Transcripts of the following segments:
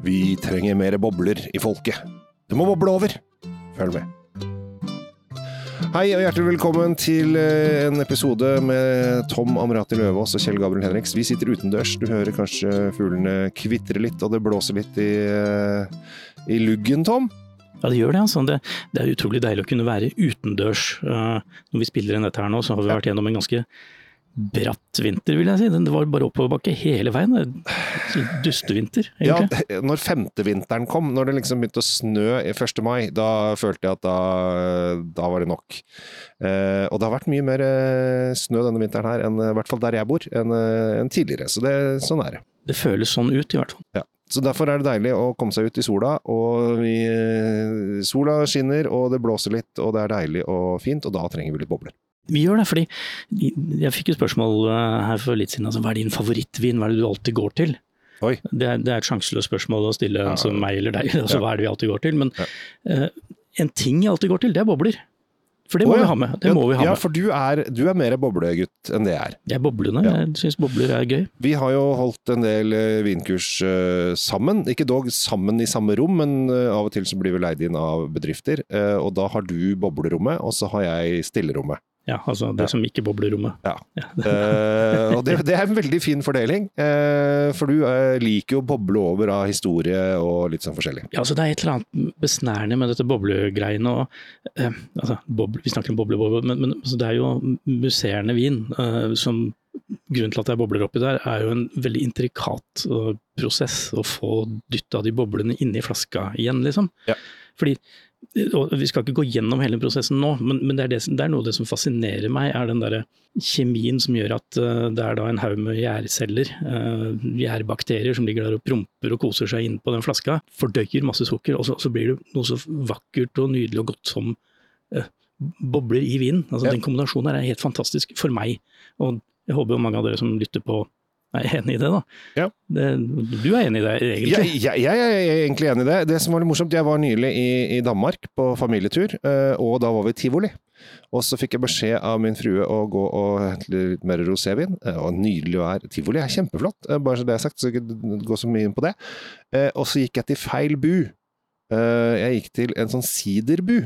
Vi trenger mer bobler i folket. Det må boble over. Følg med. Hei og hjertelig velkommen til eh, en episode med Tom Amrati Løvaas og Kjell Gabriel Henriks. Vi sitter utendørs. Du hører kanskje fuglene kvitre litt, og det blåser litt i, eh, i luggen, Tom. Ja, det gjør det. altså. Det, det er utrolig deilig å kunne være utendørs. Uh, når vi spiller inn dette her nå, så har vi vært gjennom en ganske bratt vinter, vil jeg si. Det var bare oppoverbakke hele veien. Dustevinter, egentlig. Ja, når femtevinteren kom, når det liksom begynte å snø i 1. mai, da følte jeg at da, da var det nok. Eh, og det har vært mye mer eh, snø denne vinteren her, enn, i hvert fall der jeg bor, enn, eh, enn tidligere. Så det, sånn er det. Det føles sånn ut, i hvert fall. Ja. Så derfor er det deilig å komme seg ut i sola, og vi, eh, sola skinner, og det blåser litt, og det er deilig og fint, og da trenger vi litt bobler. Vi gjør det, fordi jeg fikk jo spørsmål eh, her for litt siden. Altså, hva er din favorittvin, hva er det du alltid går til? Det er, det er et sjanseløst spørsmål å stille Ja. som meg eller deg. Altså, Ja. Hva er det vi alltid går til? Men Ja. eh, en ting jeg alltid går til, det er bobler. For det må oh, ja. vi ha med. Det må vi ha ja, med. for du er, du er mer boblegutt enn det jeg er. Jeg er boblende. Ja. Jeg syns bobler er gøy. Vi har jo holdt en del eh, vinkurs uh, sammen. Ikke dog sammen i samme rom, men uh, av og til så blir vi leid inn av bedrifter. Uh, og da har du boblerommet, og så har jeg stillerommet. Ja, altså det Ja. som ikke boblerommet. Ja. Eh, og det, det er en veldig fin fordeling, uh, for du uh, liker jo å boble over av historie og litt sånn forskjellig. Ja, altså Det er et eller annet besnærende med dette boblegreiene. og altså, boble, Vi snakker om bobleboble, men, men altså, det er jo musserende vin. Som Grunnen til at jeg bobler oppi der, er jo en veldig intrikat prosess å få dytta de boblene inni flaska igjen, liksom. Ja. Fordi Vi skal ikke gå gjennom hele prosessen nå, men, men det, er det, det er noe av det som fascinerer meg, er den der kjemien som gjør at eh, det er da en haug med gjærceller, uh, gjærbakterier, som ligger der og promper og koser seg inn på den flaska, fordøyer masse sukker, og så, så blir det noe så vakkert og nydelig og godt som eh, bobler i vinen. Altså, Ja. Den kombinasjonen her er helt fantastisk for meg, og jeg håper mange av dere som lytter på er enig i det, da. Ja. Det, du er enig i det, egentlig? Jeg, jeg, jeg er egentlig enig i det. Det som var litt morsomt, jeg var nylig i, i Danmark på familietur, eh, og da var vi i tivoli. Og så fikk jeg beskjed av min frue å gå og hente litt mer rosévin. eh, Og nydelig vær. Tivoli er kjempeflott, eh, bare så det er sagt, så jeg ikke gå så mye inn på det. Og så gikk jeg til feil bu. Jeg gikk til en sånn siderbu,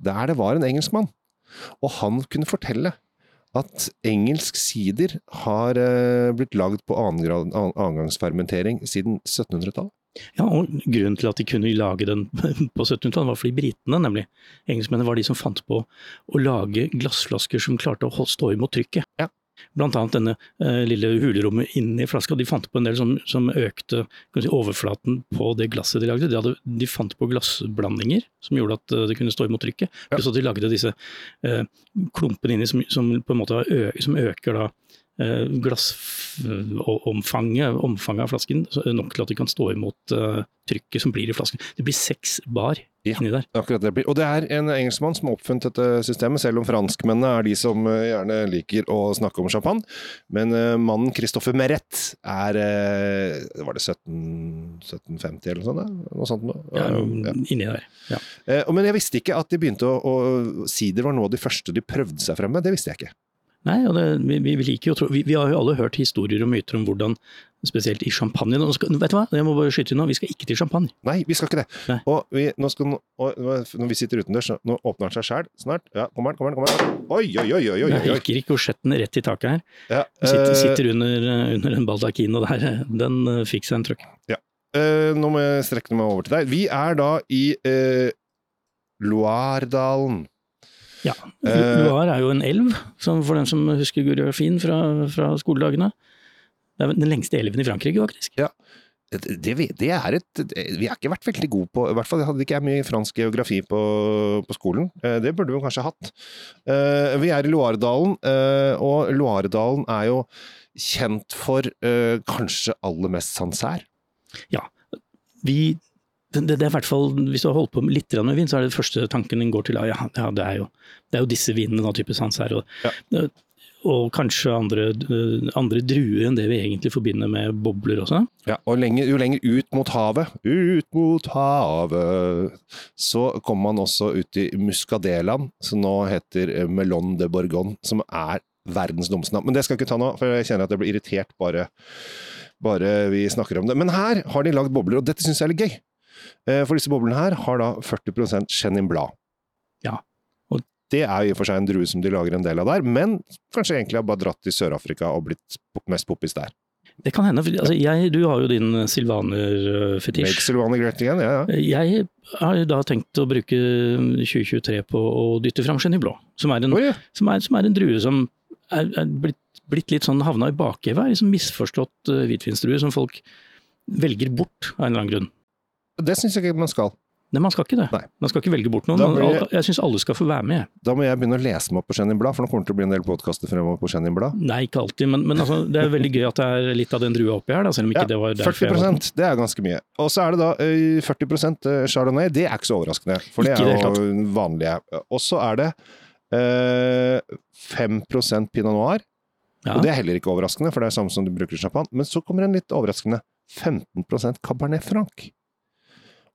der det var en engelskmann. Og han kunne fortelle at engelsk sider har eh, blitt lagd på annengangsfermentering siden 1700-tallet. Ja, og Grunnen til at de kunne lage den på 1700-tallet, var fordi britene, nemlig engelskmennene, var de som fant på å lage glassflasker som klarte å stå imot trykket. Annet denne eh, lille hulerommet inni flaska. De fant på en del som, som økte kan si, overflaten på det glasset de lagde. De, hadde, de fant på glassblandinger som gjorde at eh, det kunne stå imot trykket. Pluss at de lagde disse eh, klumpene inni som, som på en måte ø, som øker da glassomfanget omfanget av flasken nok til at de kan stå imot eh, trykket som blir i flasken. Det blir seks bar Ja. inni der. Akkurat det blir. Og det er en engelskmann som har oppfunnet dette systemet, selv om franskmennene er de som eh, gjerne liker å snakke om champagne. Men eh, mannen Christopher Meret er eh, Var det 17, 1750 eller noe sånt? Noe sånt noe? Ja, Ja. Inni der. Ja. Eh, Men jeg visste ikke at de begynte å, å Sider var noe av de første de prøvde seg frem med. Det visste jeg ikke. Nei, og det, vi, vi liker jo tro vi, vi har jo alle hørt historier og myter om hvordan, spesielt i champagne nå skal, Vet du hva, jeg må bare skyte inn nå, vi skal ikke til champagne. Nei, vi skal ikke det. Nei. Og vi, nå skal, og, når vi sitter utendørs, nå åpner den seg sjæl snart. Ja, kommer den, kommer den, kommer den. Oi, oi, oi, oi, oi, Jeg gikk rikosjetten rett i taket her. Ja, Sitter, eh, sitter under, eh, under en baldakin, og der, eh, den eh, fikk seg en trøkk. Ja. nå må jeg strekke meg over til deg. Vi er da i eh, Loiredalen. Ja. Eh, Loire er jo en elv, som for dem som husker geografien fra, fra skoledagene. Det er den lengste elven i Frankrike, faktisk. Ja. det, det er et Vi har ikke vært veldig gode på I hvert fall hadde ikke jeg mye fransk geografi på, på skolen. Eh, det burde vi kanskje hatt. Eh, vi er i Loiredalen, og Loiredalen er jo kjent for kanskje aller mest Sancerre. Vi, det, det er i hvert fall, Hvis du har holdt på litt med vin, så er det første tanken din går til ja, ja det, er jo, det er jo disse vinene da, type Sancerre. Og, Ja. og kanskje andre, andre druer enn det vi egentlig forbinder med bobler også. Ja, og lenger, jo lenger ut mot havet, ut mot havet, så kommer man også ut i Muscadelaen, som nå heter Melon de Bourgogne, som er verdens dummeste navn. Men det skal jeg ikke ta nå, for jeg kjenner at jeg blir irritert bare bare vi snakker om det. Men her har de lagd bobler, og dette syns jeg er litt gøy. Eh, For disse boblene her har da 40% Chenin Blad. Ja, og- Det er i og for seg en drue som de lager en del av der, men kanskje egentlig har bare dratt til Sør-Afrika og blitt mest poppis der. Det kan hende. Altså, jeg, du har jo din Make silvaner-fetisj. Silvana great again, ja, ja. Jeg har da tenkt å bruke 2023 på å dytte fram Chenin Blå, som er en, Oi, ja. som er, som er en drue som er, er blitt, blitt litt sånn havna i bakhevet. Liksom misforstått uh, hvitvinsdrue som folk velger bort av en eller annen grunn. Det syns jeg ikke man skal. Nei, man skal ikke det. Nei. Man skal ikke velge bort noen. Jeg, Jeg syns alle skal få være med. Da må jeg begynne å lese meg opp på Chenin Blad, for nå kommer det til å bli en del podkaster fremover på Chenin Blad. Nei, ikke alltid, men, men altså, det er veldig gøy at det er litt av den drua oppi her, da, selv om ikke Ja, det var derfor 40 jeg var... det er ganske mye. Og så er det da eh, 40% Chardonnay. Det er ikke så overraskende, for det Ikke er jo vanlige. Og så er det øh, 5% Pinot Noir. Ja. Og det er heller ikke overraskende, for det er samme som du bruker i champagne. Men så kommer en litt overraskende 15% Cabernet Franc.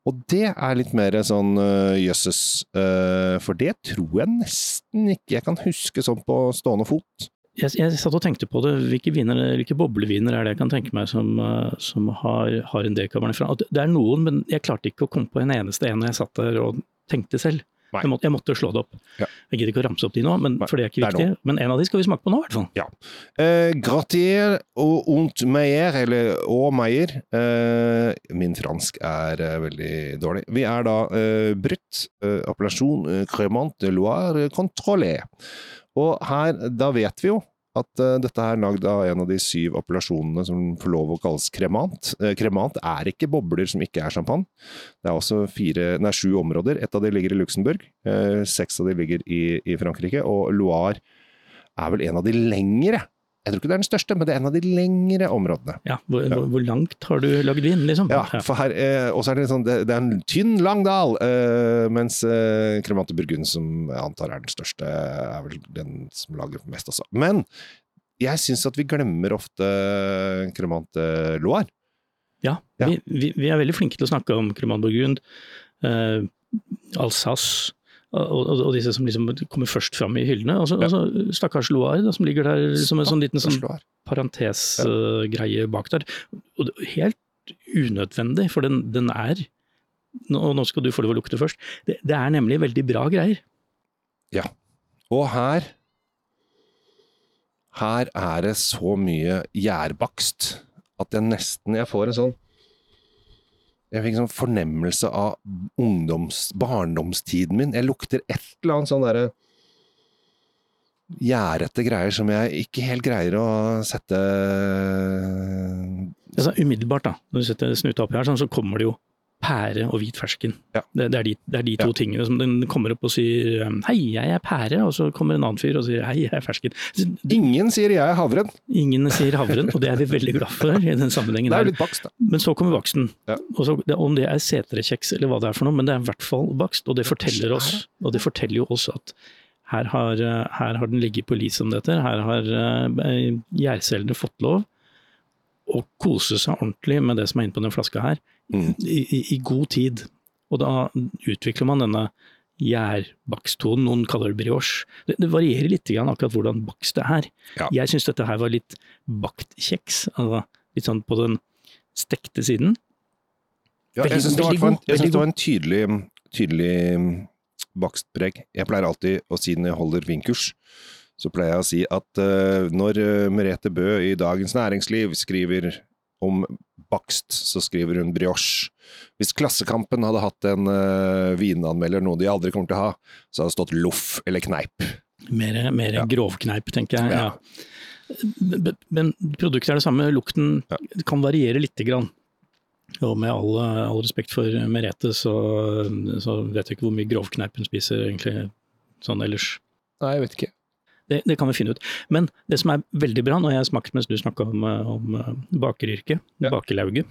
Og det er litt mer sånn øh, jøsses, uh, for det tror jeg nesten ikke jeg kan huske sånn på stående fot. Jeg, jeg satt og tenkte på det, hvilke, viner, hvilke bobleviner er det jeg kan tenke meg som, uh, som har, har en dekabernet fra? Og Det det er noen, men jeg klarte ikke å komme på en eneste en når jeg satt der og tenkte selv. Jeg måtte, jeg måtte slå det opp. Ja. Jeg gidder ikke å ramse opp de nå, men, for det er ikke viktig. Men en av de skal vi smake på nå, i hvert fall. Eh, Gratier og ont meier, eller au meier. Eh, min fransk er eh, veldig dårlig. Vi er da eh, brutt, eh, appellasjon eh, Cremant de Loire contrôlé. Og her, da vet vi jo at uh, dette er lagd av en av de syv appellasjonene som får lov å kalles kremant. Uh, kremant er ikke bobler som ikke er champagne. Det er også fire, nei, sju områder. Ett av de ligger i Luxembourg, uh, seks av de ligger i, i Frankrike, og Loire er vel en av de lengre. Jeg tror ikke det er den største, men det er en av de lengre områdene. Ja, hvor, Ja. hvor, langt har du lagd vin, liksom? Ja, for her, eh, Og så er det sånn, det, det er en tynn, lang dal, eh, mens eh, Cremante Burgund, som jeg antar er den største, er vel den som lager mest også. Men jeg syns at vi glemmer ofte Cremante Loire. Ja, Ja. Vi, vi, vi er veldig flinke til å snakke om Cremante Burgund, eh, Alsace og, og, og disse som liksom kommer først fram i hyllene. Og så Ja. og stakkars Loire, da, som ligger der som en sånn liten sånn parentesgreie bak der. Og det, helt unødvendig, for den, den er nå, nå skal du få lov å lukte først. Det, det er nemlig veldig bra greier. Ja. Og her Her er det så mye gjærbakst at jeg nesten Jeg får en sånn Jeg fikk en sånn fornemmelse av ungdoms, barndomstiden min. Jeg lukter et eller annet sånn derre gjærete greier som jeg ikke helt greier å sette Altså, umiddelbart, da, når du setter snuta oppi her, sånn, så kommer det jo pære og hvit fersken. Ja. Det, det, er de, det er de to Ja. tingene som den kommer opp og sier um, 'hei, jeg er pære', og så kommer en annen fyr og sier 'hei, jeg er fersken'. Ingen sier jeg er havren. Ingen sier havren, og det er vi veldig glad for i den sammenhengen. Det er litt bakst, da. Men så kommer baksten. Ja. Og så, om det er setrekjeks eller hva det er for noe, men det er i hvert fall bakst. Og det forteller oss, og det forteller jo oss at her har, eh, her har den ligget på lis om dette. Her har gjærcellene fått lov å kose seg ordentlig med det som er inne på den flaska her, Mm. i, i, god tid. Og da utvikler man denne gjærbaksttonen, noen kaller det brioche. Det, det varierer litt grann akkurat hvordan bakst det er. Ja. Jeg syns dette her var litt bakt kjeks, altså litt sånn på den stekte siden. Ja, jeg syns det, det var en tydelig, tydelig mm, bakstpreg. Jeg pleier alltid å si når jeg holder vinkurs, så pleier jeg å si at uh, når eh, Merete Bø i Dagens Næringsliv skriver om bakst, så skriver hun brioche. Hvis Klassekampen hadde hatt en uh, vinanmelder, noe de aldri kommer til å ha, så hadde det stått loff eller kneip. Mer, mer Ja. grovkneip, tenker jeg. Ja. Ja. Men- produktet er det samme, lukten Ja. kan variere lite grann. Og med all, all respekt for Merete, så, så vet jeg ikke hvor mye grovkneip hun spiser egentlig sånn ellers. Nei, jeg vet ikke. Det, det kan vi finne ut. Men det som er veldig bra, når jeg har smakt mens du snakka om, eh, om eh, bakeryrket, Ja. bakelauget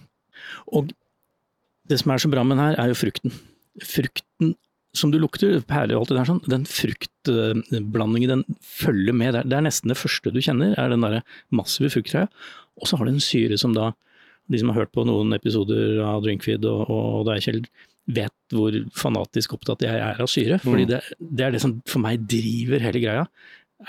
Og det som er så bra med den her, er jo frukten. Frukten som du lukter, pære og alt det der sånn, den fruktblandingen den følger med. Det er, det er nesten det første du kjenner, er den derre massive frukttreet. Og så har det en syre som da, de som har hørt på noen episoder av Drinkfeed og, og deg, Kjell, vet hvor fanatisk opptatt jeg er av syre. Fordi Mm. det, det er det som for meg driver hele greia.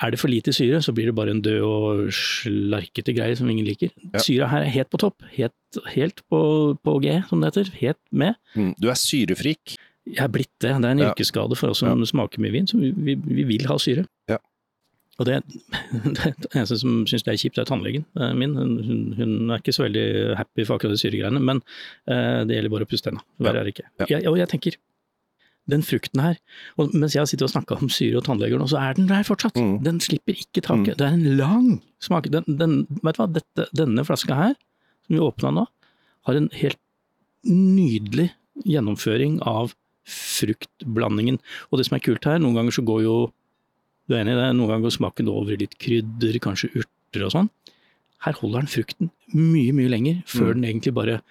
Er det for lite syre, så blir det bare en død og slarkete greie som ingen liker. Ja. Syra her er helt på topp. Helt, helt på, på G, som det heter. Helt med. Mm. Du er syrefrik. Jeg er blitt det. Det er en Ja. yrkesskade for oss som smaker mye vin. Så vi, vi, vi vil ha syre. Ja. Og det, det eneste som syns det er kjipt, er tannlegen eh, min. Hun, hun, er ikke så veldig happy for akkurat de syregreiene, men eh, det gjelder bare å pusse tenna. Verre er det ikke. Ja. Jeg, og jeg tenker, den frukten her, og mens jeg har sittet og snakka om syre og tannleger nå, så er den der fortsatt. Mm. Den slipper ikke taket. Mm. Det er en lang smak. Den, den, vet du hva, Dette, denne flaska her, som vi åpna nå, har en helt nydelig gjennomføring av fruktblandingen. Og det som er kult her, noen ganger så går jo du er enig i det, noen ganger går smaken over i litt krydder, kanskje urter og sånn. Her holder den frukten mye, mye lenger, før Mm. den egentlig bare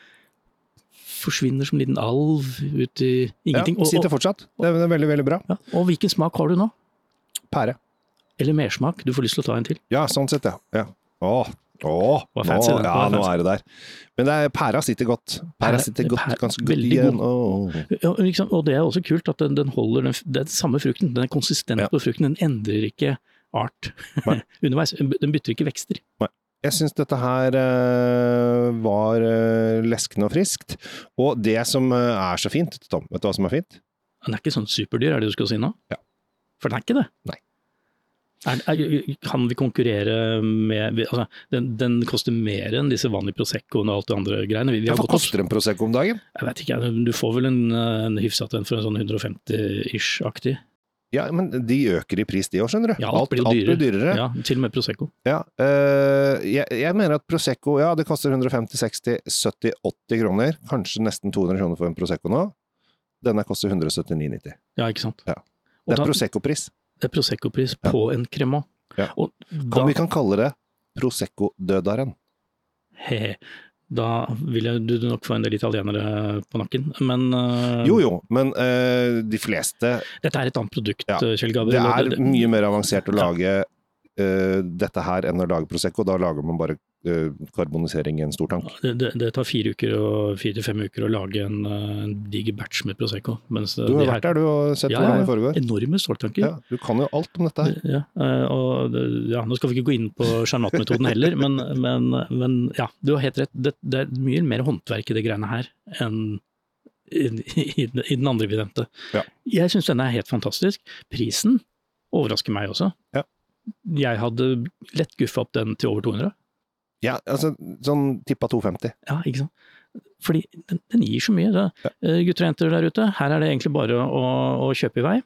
forsvinner som en liten alv ut i ingenting. Ja, sitter fortsatt. Det er, veldig, veldig bra. ja, og hvilken smak har du nå? Pære. Eller mersmak? Du får lyst til å ta en til. Ja, sånn sett, ja. ja. Åh, åh, nå, ja, nå er det der. Men det er, pæra sitter godt. Pæra sitter godt, pæra, ganske godt igjen. Ja, liksom, og det er også kult at den, den holder den, den samme frukten, den er konsistent Ja. på frukten, den endrer ikke art underveis. Den bytter ikke vekster. Jeg syns dette her eh, var eh, leskende og friskt. Og det som eh, er så fint, Tom, vet du hva som er fint? Den er ikke sånn superdyr, er det du skal si nå? Ja. For den er ikke det. Nei. Er, er, kan vi konkurrere med altså, den, den koster mer enn disse vanlige Proseccoene og alt det andre greiene. Vi, vi har Hva koster en Prosecco om dagen? Jeg vet ikke, du får vel en, en hyfsat en for en sånn 150-ish-aktig. Ja, men de øker i pris, de òg, skjønner du. Ja, alt blir jo alt blir dyrere. Ja, til og med Prosecco. Ja, øh, jeg, jeg mener at Prosecco ja, det koster 150, 60, 70, 80 kroner. Kanskje nesten 200 kroner for en Prosecco nå. Denne koster 179,90. Ja, ikke sant. Ja. Det er Prosecco-pris. det er Prosecco-pris på en crema. Ja. Og Kan da, vi kan kalle det Prosecco-dødaren. he, da vil jeg, du nok få en del italienere på nakken, men uh, Jo jo, men uh, de fleste dette er et annet produkt, Ja. Kjell Gabriel. Det er mye mer avansert å lage eh, dette her enn å lage Prosecco. Da lager man bare eh, karbonisering i en stor tank. det, det, det tar fire uker og fire til fem uker å lage en, eh, en diger batch med Prosecco. Eh, Du har vært vært der, du, og sett Ja, hvordan det foregår. Enorme ståltanker. Ja, du kan jo alt om dette her. Ja, eh, og ja, nå skal vi ikke gå inn på Charnat-metoden heller, men, men, men ja, du har helt rett. Det, det er mye mer håndverk i det greiene her enn i, i, i den andre vi nevnte. Ja. Jeg syns denne er helt fantastisk. Prisen overrasker meg også. Ja. Jeg hadde lett guffa opp den til over 200. Ja, altså sånn tippa 250. Ja, ikke sant. Fordi den, den gir så mye. Ja. Eh, Gutter og jenter der ute, her er det egentlig bare å, å kjøpe i vei.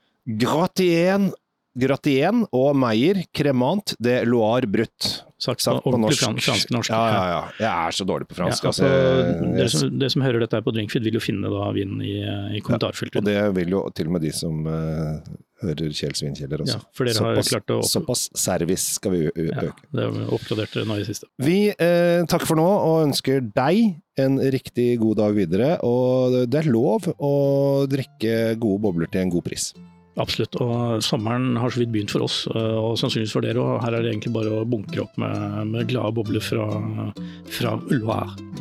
Gratien, Gratien og Meyer Cremant de Loire Brut. Sagt, Sagt på på norsk. fransk-norsk. Ja, ja, ja. Jeg er så dårlig på fransk. Ja, altså, altså, dere, som, dere som hører dette her på Drinkfeed, vil jo finne da vinen i, i kommentarfeltet. og det vil jo til og med de som eh, hører Kjell Svinkjeller også. Ja, for dere har såpass, klart å opp- såpass service skal vi ø- ø- ja, øke. det vi oppgradert nå i det siste. Vi eh, takker for nå og ønsker deg en riktig god dag videre. Og det er lov å drikke gode bobler til en god pris. Absolutt. Og sommeren har så vidt begynt for oss, og sannsynligvis for dere. Og her er det egentlig bare å bunkre opp med, med glade bobler fra, fra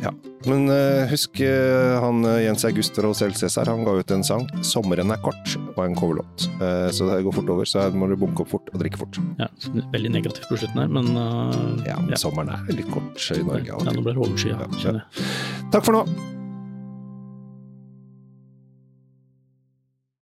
Loire. Men uh, husk uh, han Jens Auguster og Rosell Cæsar, han ga ut en sang 'Sommeren er kort' og en coverlåt. Uh, så det går fort over, så her må du bunke opp fort og drikke fort. Ja, veldig negativt på slutten her, men Ja, men sommeren er litt kort i Norge. Ja, nå blir det overskya, Ja, ja. Takk for nå!